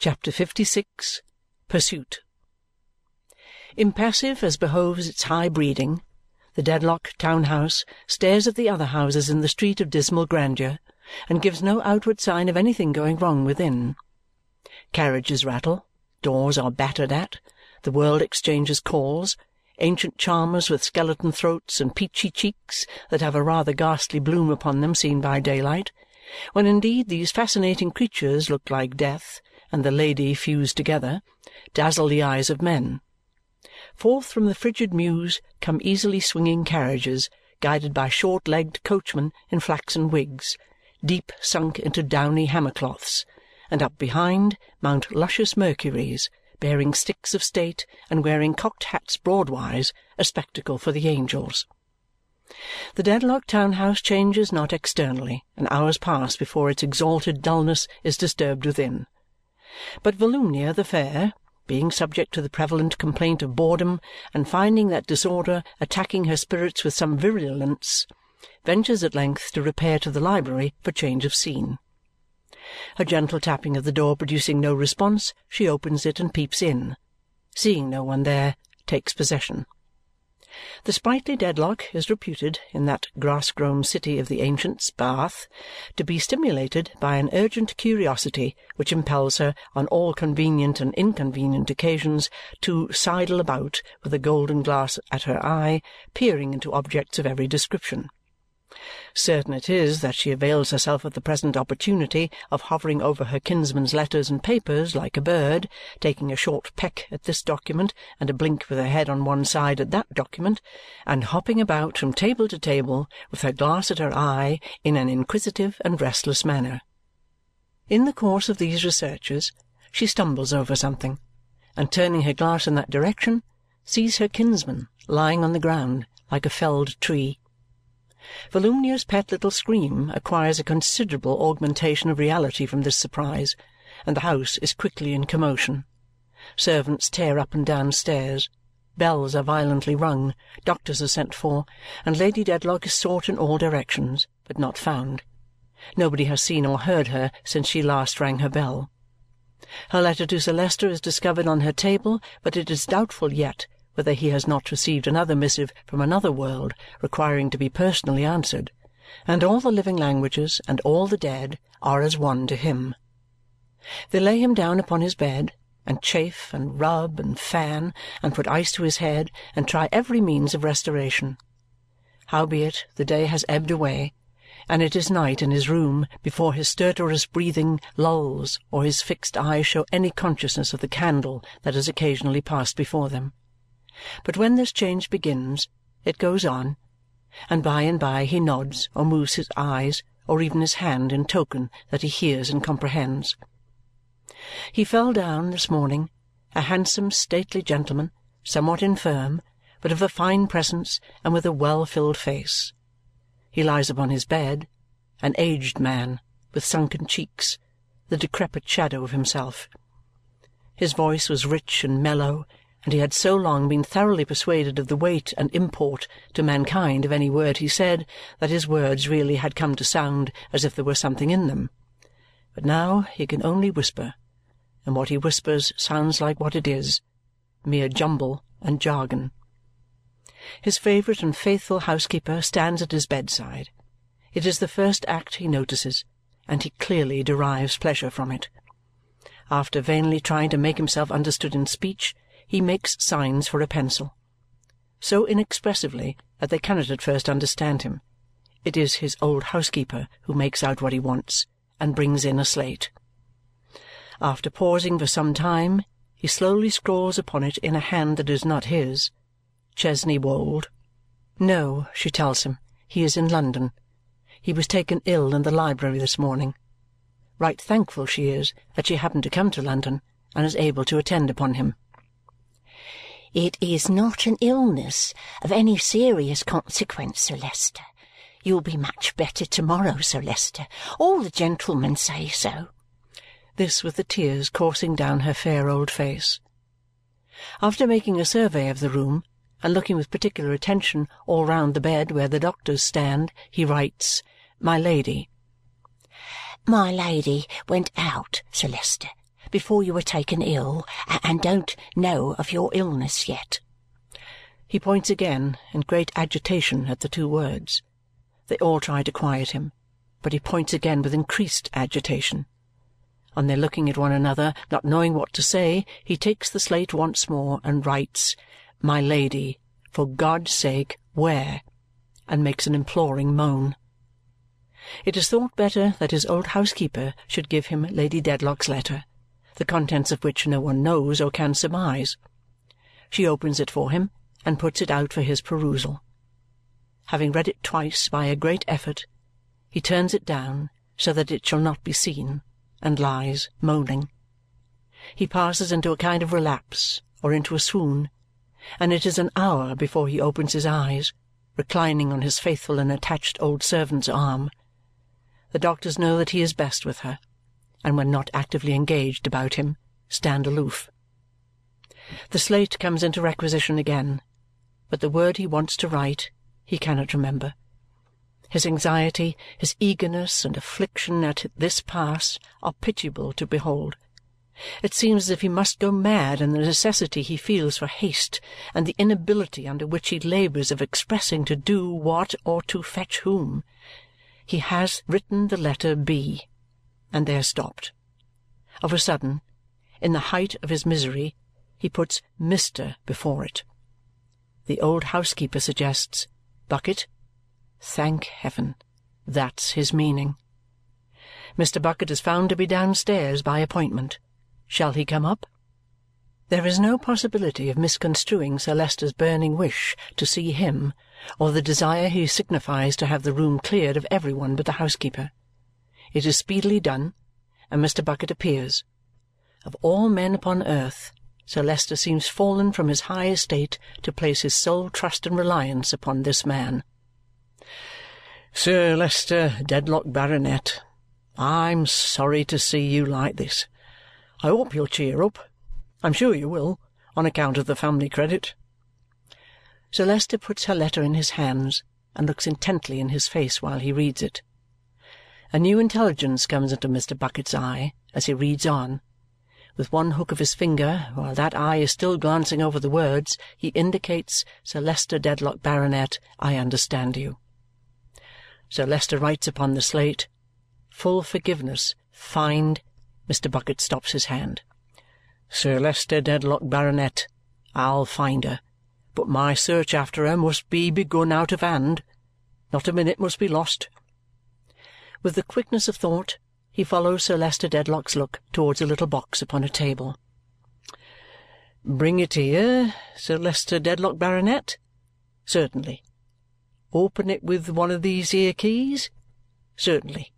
CHAPTER 56 Pursuit Impassive as behoves its high breeding, the Dedlock town house stares at the other houses in the street of dismal grandeur and gives no outward sign of anything going wrong within. Carriages rattle, doors are battered at, the world exchanges calls, ancient charmers with skeleton throats and peachy cheeks that have a rather ghastly bloom upon them seen by daylight, when indeed these fascinating creatures look like death and the lady fused together, dazzle the eyes of men. Forth from the frigid mews come easily swinging carriages, guided by short-legged coachmen in flaxen wigs, deep sunk into downy hammercloths, and up behind mount luscious Mercuries, bearing sticks of state and wearing cocked hats broadwise, a spectacle for the angels. The Dedlock town house changes not externally, and hours pass before its exalted dulness is disturbed within. But Volumnia the fair, being subject to the prevalent complaint of boredom and finding that disorder attacking her spirits with some virulence, ventures at length to repair to the library for change of scene. Her gentle tapping at the door producing no response, she opens it and peeps in. Seeing no one there, takes possession. The sprightly Dedlock is reputed, in that grass-grown city of the ancients, Bath, to be stimulated by an urgent curiosity which impels her, on all convenient and inconvenient occasions, to sidle about with a golden glass at her eye, peering into objects of every description. Certain it is that she avails herself of the present opportunity of hovering over her kinsman's letters and papers like a bird, taking a short peck at this document and a blink with her head on one side at that document, and hopping about from table to table with her glass at her eye in an inquisitive and restless manner. In the course of these researches she stumbles over something, and turning her glass in that direction, sees her kinsman lying on the ground like a felled tree. Volumnia's pet little scream acquires a considerable augmentation of reality from this surprise, and the house is quickly in commotion. Servants tear up and down stairs, bells are violently rung, doctors are sent for, and Lady Dedlock is sought in all directions, but not found. Nobody has seen or heard her since she last rang her bell. Her letter to Sir Leicester is discovered on her table, but it is doubtful yet whether he has not received another missive from another world requiring to be personally answered, and all the living languages and all the dead are as one to him. They lay him down upon his bed, and chafe, and rub, and fan, and put ice to his head, and try every means of restoration. Howbeit the day has ebbed away, and it is night in his room before his stertorous breathing lulls or his fixed eyes show any consciousness of the candle that has occasionally passed before them. But when this change begins, it goes on, and by and by he nods or moves his eyes or even his hand in token that he hears and comprehends. He fell down this morning, a handsome stately gentleman, somewhat infirm, but of a fine presence and with a well-filled face. He lies upon his bed, an aged man, with sunken cheeks, the decrepit shadow of himself. His voice was rich and mellow and he had so long been thoroughly persuaded of the weight and import to mankind of any word he said that his words really had come to sound as if there were something in them. But now he can only whisper, and what he whispers sounds like what it is mere jumble and jargon. His favourite and faithful housekeeper stands at his bedside. It is the first act he notices, and he clearly derives pleasure from it. After vainly trying to make himself understood in speech, he makes signs for a pencil. So inexpressively that they cannot at first understand him. It is his old housekeeper who makes out what he wants and brings in a slate. After pausing for some time, he slowly scrawls upon it in a hand that is not his, Chesney Wold. No, she tells him, he is in London. He was taken ill in the library this morning. Right thankful she is that she happened to come to London and is able to attend upon him. It is not an illness of any serious consequence, Sir Leicester. You will be much better to-morrow, Sir Leicester. All the gentlemen say so. This with the tears coursing down her fair old face. After making a survey of the room and looking with particular attention all round the bed where the doctors stand, he writes, My Lady. My Lady went out, Sir Leicester, before you were taken ill and don't know of your illness yet. He points again in great agitation at the two words. They all try to quiet him, but he points again with increased agitation. On their looking at one another, not knowing what to say, he takes the slate once more and writes, My Lady, for God's sake, where? and makes an imploring moan. It is thought better that his old housekeeper should give him Lady Dedlock's letter, the contents of which no one knows or can surmise. She opens it for him and puts it out for his perusal. Having read it twice by a great effort, he turns it down so that it shall not be seen and lies moaning. He passes into a kind of relapse or into a swoon, and it is an hour before he opens his eyes, reclining on his faithful and attached old servant's arm. The doctors know that he is best with her, and when not actively engaged about him, stand aloof. The slate comes into requisition again, but the word he wants to write he cannot remember. His anxiety, his eagerness, and affliction at this pass are pitiable to behold. It seems as if he must go mad in the necessity he feels for haste and the inability under which he labours of expressing to do what or to fetch whom. He has written the letter B, and there stopped. Of a sudden, in the height of his misery, he puts Mr. before it. The old housekeeper suggests, Bucket? Thank heaven! That's his meaning. Mr. Bucket is found to be downstairs by appointment. Shall he come up? There is no possibility of misconstruing Sir Leicester's burning wish to see him or the desire he signifies to have the room cleared of every one but the housekeeper. It is speedily done, and Mr. Bucket appears. Of all men upon earth, Sir Leicester seems fallen from his high estate to place his sole trust and reliance upon this man. Sir Leicester Dedlock, Baronet, I'm sorry to see you like this. I hope you'll cheer up. I'm sure you will, on account of the family credit. Sir Leicester puts her letter in his hands and looks intently in his face while he reads it. A new intelligence comes into Mr. Bucket's eye as he reads on with one hook of his finger, while that eye is still glancing over the words, he indicates, Sir Leicester Dedlock, Baronet, I understand you. Sir Leicester writes upon the slate, Full forgiveness. Find. Mr. Bucket stops his hand. Sir Leicester Dedlock, Baronet, I'll find her, but my search after her must be begun out of hand. Not a minute must be lost. With the quickness of thought, he follows Sir Leicester Dedlock's look towards a little box upon a table. Bring it here, Sir Leicester Dedlock, Baronet? Certainly. Open it with one of these here keys? Certainly.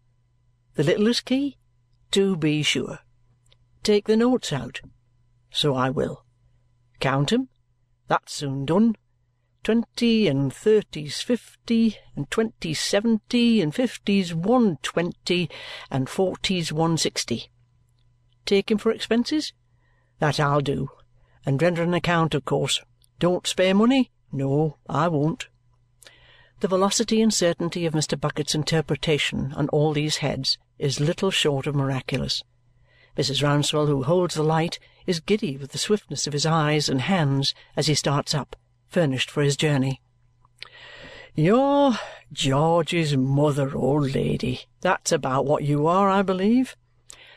The littlest key? To be sure. Take the notes out? So I will. Count 'em? That's soon done twenty, and thirty's fifty, and twenty's seventy, and fifty's one twenty, and forty's one sixty. Take him for expenses? That I'll do. And render an account, of course. Don't spare money? No, I won't. The velocity and certainty of Mr. Bucket's interpretation on all these heads is little short of miraculous. Mrs. Rouncewell, who holds the light, is giddy with the swiftness of his eyes and hands as he starts up furnished for his journey. You're George's mother, old lady. That's about what you are, I believe,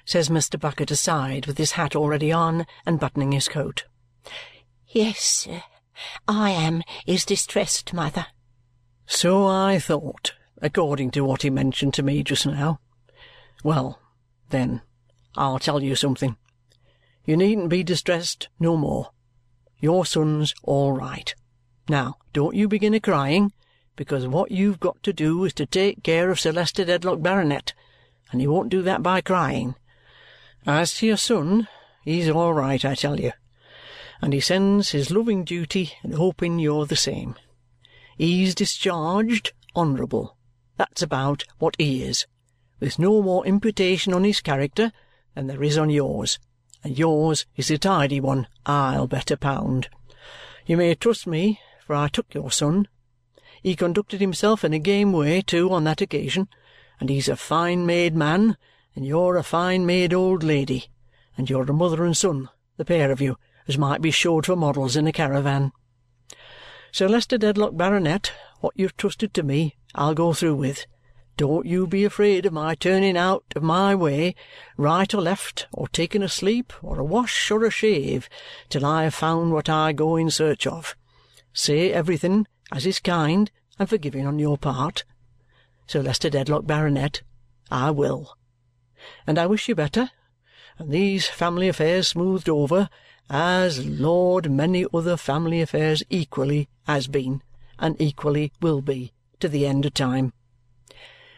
says Mr. Bucket aside, with his hat already on and buttoning his coat. Yes, sir. I am his distressed mother. So I thought, according to what he mentioned to me just now. Well, then, I'll tell you something. You needn't be distressed no more. Your son's all right. Now, don't you begin a crying, because what you've got to do is to take care of Sir Leicester Dedlock, Baronet, and you won't do that by crying. As to your son, he's all right, I tell you, and he sends his loving duty and hoping you're the same. He's discharged honourable. That's about what he is, with no more imputation on his character than there is on yours, and yours is a tidy one, I'll bet a pound. You may trust me for I took your son. He conducted himself in a game way, too, on that occasion, and he's a fine made man, and you're a fine made old lady, and you're a mother and son, the pair of you, as might be showed for models in a caravan. Sir Leicester Dedlock, Baronet, what you've trusted to me, I'll go through with. Don't you be afraid of my turning out of my way, right or left, or taking a sleep, or a wash, or a shave, till I have found what I go in search of. Say everything as is kind and forgiving on your part. Sir Leicester Dedlock, Baronet, I will. And I wish you better, and these family affairs smoothed over, as, Lord, many other family affairs equally has been, and equally will be, to the end of time.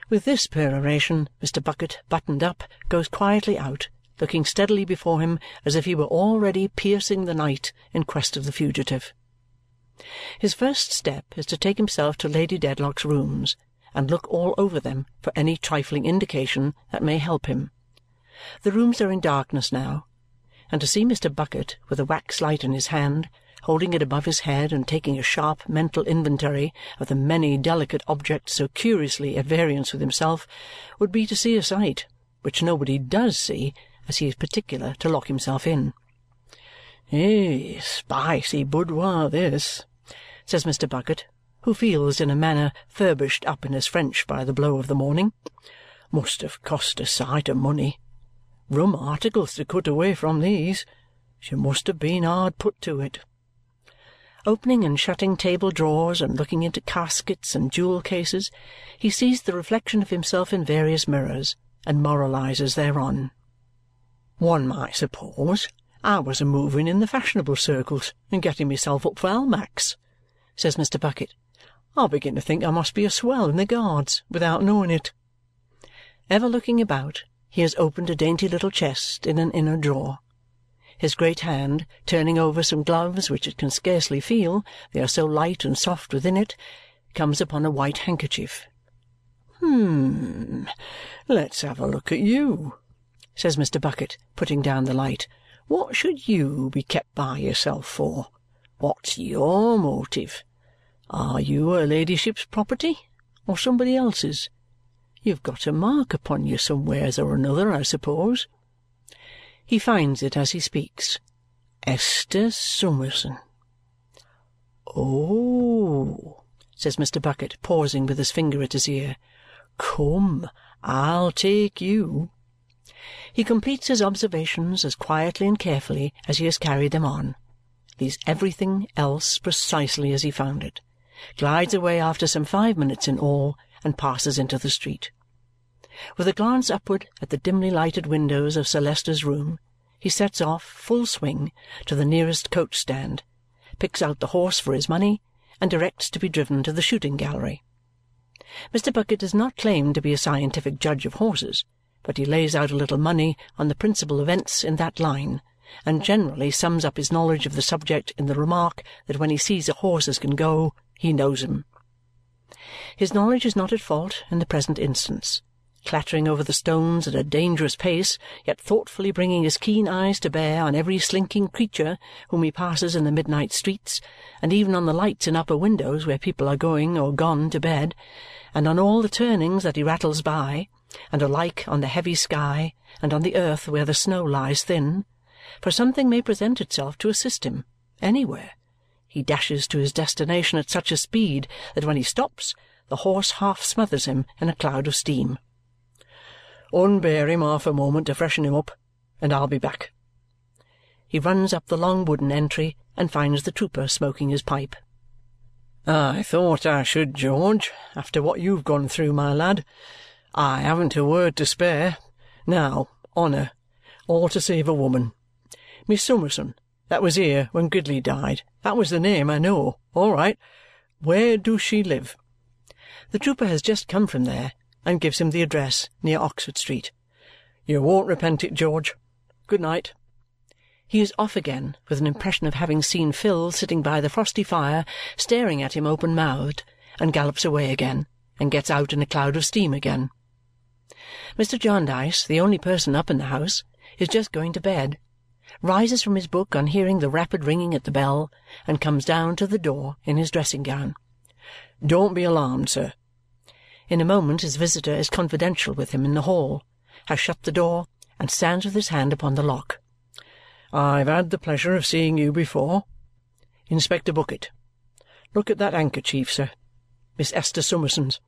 With this peroration, Mr. Bucket, buttoned up, goes quietly out, looking steadily before him as if he were already piercing the night in quest of the fugitive. His first step is to take himself to Lady Dedlock's rooms and look all over them for any trifling indication that may help him. The rooms are in darkness now, and to see Mr. Bucket with a wax light in his hand holding it above his head and taking a sharp mental inventory of the many delicate objects so curiously at variance with himself would be to see a sight which nobody does see as he is particular to lock himself in. "A spicy boudoir this," says Mr. Bucket, who feels in a manner furbished up in his French by the blow of the morning. "Must have cost a sight of money. Rum articles to cut away from these. She must have been hard put to it opening and shutting table drawers and looking into caskets and jewel cases, he sees the reflection of himself in various mirrors and moralizes thereon. One might suppose I was a moving in the fashionable circles and getting myself up for Almack's, says Mr. Bucket. I begin to think I must be a swell in the Guards without knowing it. Ever looking about, he has opened a dainty little chest in an inner drawer his great hand turning over some gloves which it can scarcely feel, they are so light and soft within it, comes upon a white handkerchief. "Hum! Let's have a look at you," says Mr. Bucket, putting down the light. "What should you be kept by yourself for? What's your motive? Are you her ladyship's property or somebody else's? You've got a mark upon you somewheres or another, I suppose. He finds it as he speaks. Esther Summerson. "Oh!" says Mr. Bucket, pausing with his finger at his ear. "Come, I'll take you." He completes his observations as quietly and carefully as he has carried them on, leaves everything else precisely as he found it, glides away after some five minutes in all, and passes into the street. With a glance upward at the dimly lighted windows of Sir Leicester's room, he sets off, full swing, to the nearest coach-stand, picks out the horse for his money, and directs to be driven to the shooting gallery. Mr. Bucket does not claim to be a scientific judge of horses, but he lays out a little money on the principal events in that line and generally sums up his knowledge of the subject in the remark that when he sees a horse as can go, he knows him. His knowledge is not at fault in the present instance clattering over the stones at a dangerous pace, yet thoughtfully bringing his keen eyes to bear on every slinking creature whom he passes in the midnight streets, and even on the lights in upper windows where people are going or gone to bed, and on all the turnings that he rattles by, and alike on the heavy sky and on the earth where the snow lies thin, for something may present itself to assist him, anywhere. He dashes to his destination at such a speed that when he stops, the horse half smothers him in a cloud of steam. Unbear him half a moment to freshen him up, and I'll be back." He runs up the long wooden entry and finds the trooper smoking his pipe. "I thought I should, George, after what you've gone through, my lad. I haven't a word to spare. Now, honour. All to save a woman. Miss Summerson, that was here when Gridley died. That was the name, I know. All right. Where does she live?" The trooper has just come from there and gives him the address near Oxford Street. "You won't repent it, George. Good night." He is off again with an impression of having seen Phil sitting by the frosty fire staring at him open-mouthed, and gallops away again, and gets out in a cloud of steam again. Mr. Jarndyce, the only person up in the house, is just going to bed, rises from his book on hearing the rapid ringing at the bell, and comes down to the door in his dressing-gown. "Don't be alarmed, sir. In a moment his visitor is confidential with him in the hall, has shut the door, and stands with his hand upon the lock. I've had the pleasure of seeing you before. Inspector Bucket. Look at that handkerchief, sir. Miss Esther Summerson's.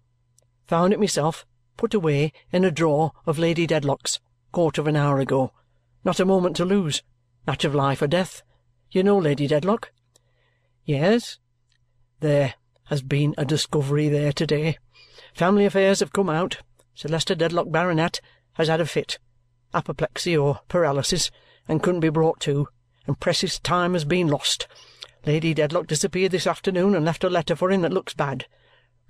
Found it myself, put away in a drawer of Lady Dedlock's, quarter of an hour ago. Not a moment to lose. Match of life or death. You know Lady Dedlock? Yes. There has been a discovery there to-day. Family affairs have come out. Sir Leicester Dedlock, Baronet, has had a fit, apoplexy or paralysis, and couldn't be brought to, and precious time has been lost. Lady Dedlock disappeared this afternoon and left a letter for him that looks bad.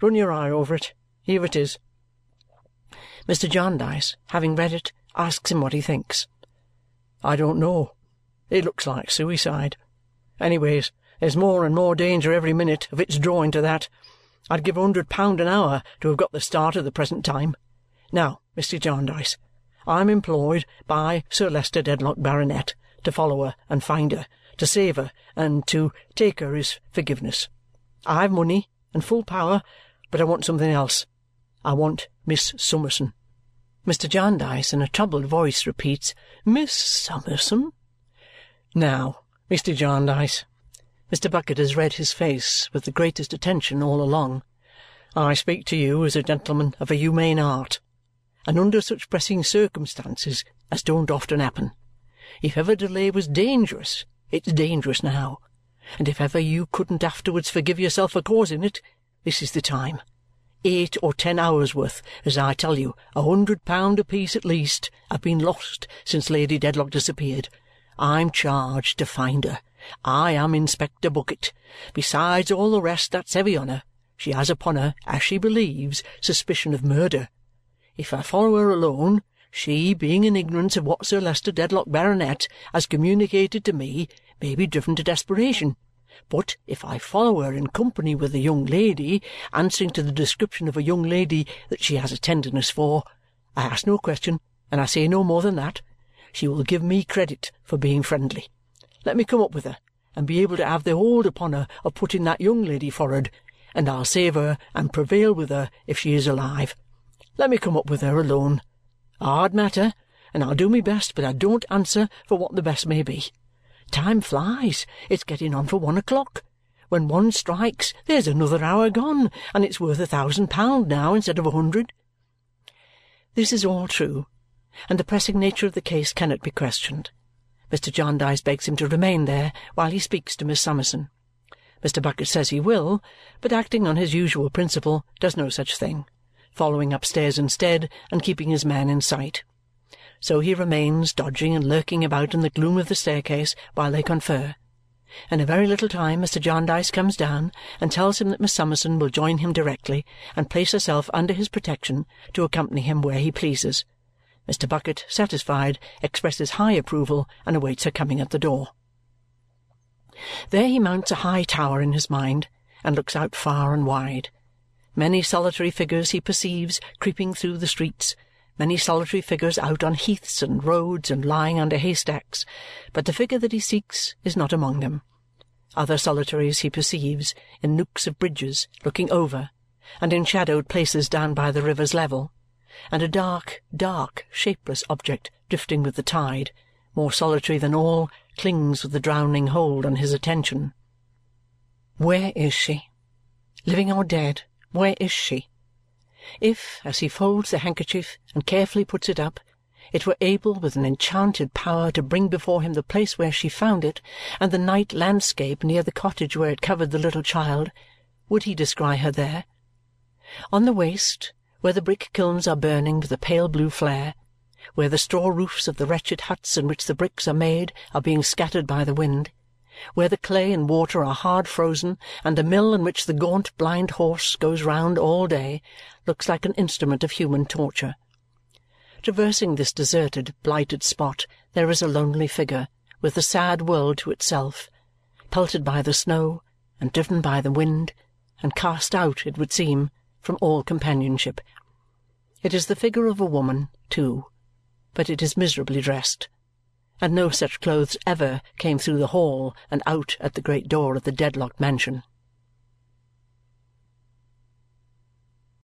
Run your eye over it. Here it is. Mr. Jarndyce, having read it, asks him what he thinks. I don't know. It looks like suicide. Anyways, there's more and more danger every minute of its drawing to that. I'd give a hundred pound an hour to have got the start of the present time. Now, Mr. Jarndyce, I'm employed by Sir Leicester Dedlock, Baronet, to follow her and find her, to save her, and to take her his forgiveness. I've money and full power, but I want something else. I want Miss Summerson. Mr. Jarndyce in a troubled voice repeats, Miss Summerson? Now, Mr. Jarndyce, Mr. Bucket has read his face with the greatest attention all along. I speak to you as a gentleman of a humane heart, and under such pressing circumstances as don't often happen. If ever delay was dangerous, it's dangerous now, and if ever you couldn't afterwards forgive yourself for causing it, this is the time. Eight or ten hours' worth, as I tell you, a hundred pound apiece at least, have been lost since Lady Dedlock disappeared. I'm charged to find her. I am Inspector Bucket. Besides all the rest that's heavy on her, she has upon her, as she believes, suspicion of murder. If I follow her alone, she, being in ignorance of what Sir Leicester Dedlock, Baronet, has communicated to me, may be driven to desperation. But if I follow her in company with a young lady, answering to the description of a young lady that she has a tenderness for, I ask no question, and I say no more than that, she will give me credit for being friendly. Let me come up with her and be able to have the hold upon her of putting that young lady for'ard, and I'll save her and prevail with her if she is alive. Let me come up with her alone. A hard matter, and I'll do my best, but I don't answer for what the best may be. Time flies. It's getting on for one o'clock. When one strikes, there's another hour gone, and it's worth a thousand pound now instead of a hundred. This is all true, and the pressing nature of the case cannot be questioned. Mr. Jarndyce begs him to remain there while he speaks to Miss Summerson. Mr. Bucket says he will, but acting on his usual principle, does no such thing, following upstairs instead and keeping his man in sight. So he remains dodging and lurking about in the gloom of the staircase while they confer. In a very little time Mr. Jarndyce comes down and tells him that Miss Summerson will join him directly and place herself under his protection to accompany him where he pleases. Mr. Bucket, satisfied, expresses high approval and awaits her coming at the door. There he mounts a high tower in his mind and looks out far and wide. Many solitary figures he perceives creeping through the streets, many solitary figures out on heaths and roads and lying under haystacks, but the figure that he seeks is not among them. Other solitaries he perceives in nooks of bridges looking over, and in shadowed places down by the river's level, and a dark, dark, shapeless object drifting with the tide, more solitary than all, clings with a drowning hold on his attention. Where is she? Living or dead, where is she? If, as he folds the handkerchief and carefully puts it up, it were able with an enchanted power to bring before him the place where she found it and the night landscape near the cottage where it covered the little child, would he descry her there? On the waste, where the brick kilns are burning with a pale blue flare, where the straw roofs of the wretched huts in which the bricks are made are being scattered by the wind, where the clay and water are hard frozen, and the mill in which the gaunt blind horse goes round all day looks like an instrument of human torture. Traversing this deserted, blighted spot, there is a lonely figure, with the sad world to itself, pelted by the snow, and driven by the wind, and cast out, it would seem, from all companionship. It is the figure of a woman, too, but it is miserably dressed and no such clothes ever came through the hall and out at the great door of the Dedlock mansion.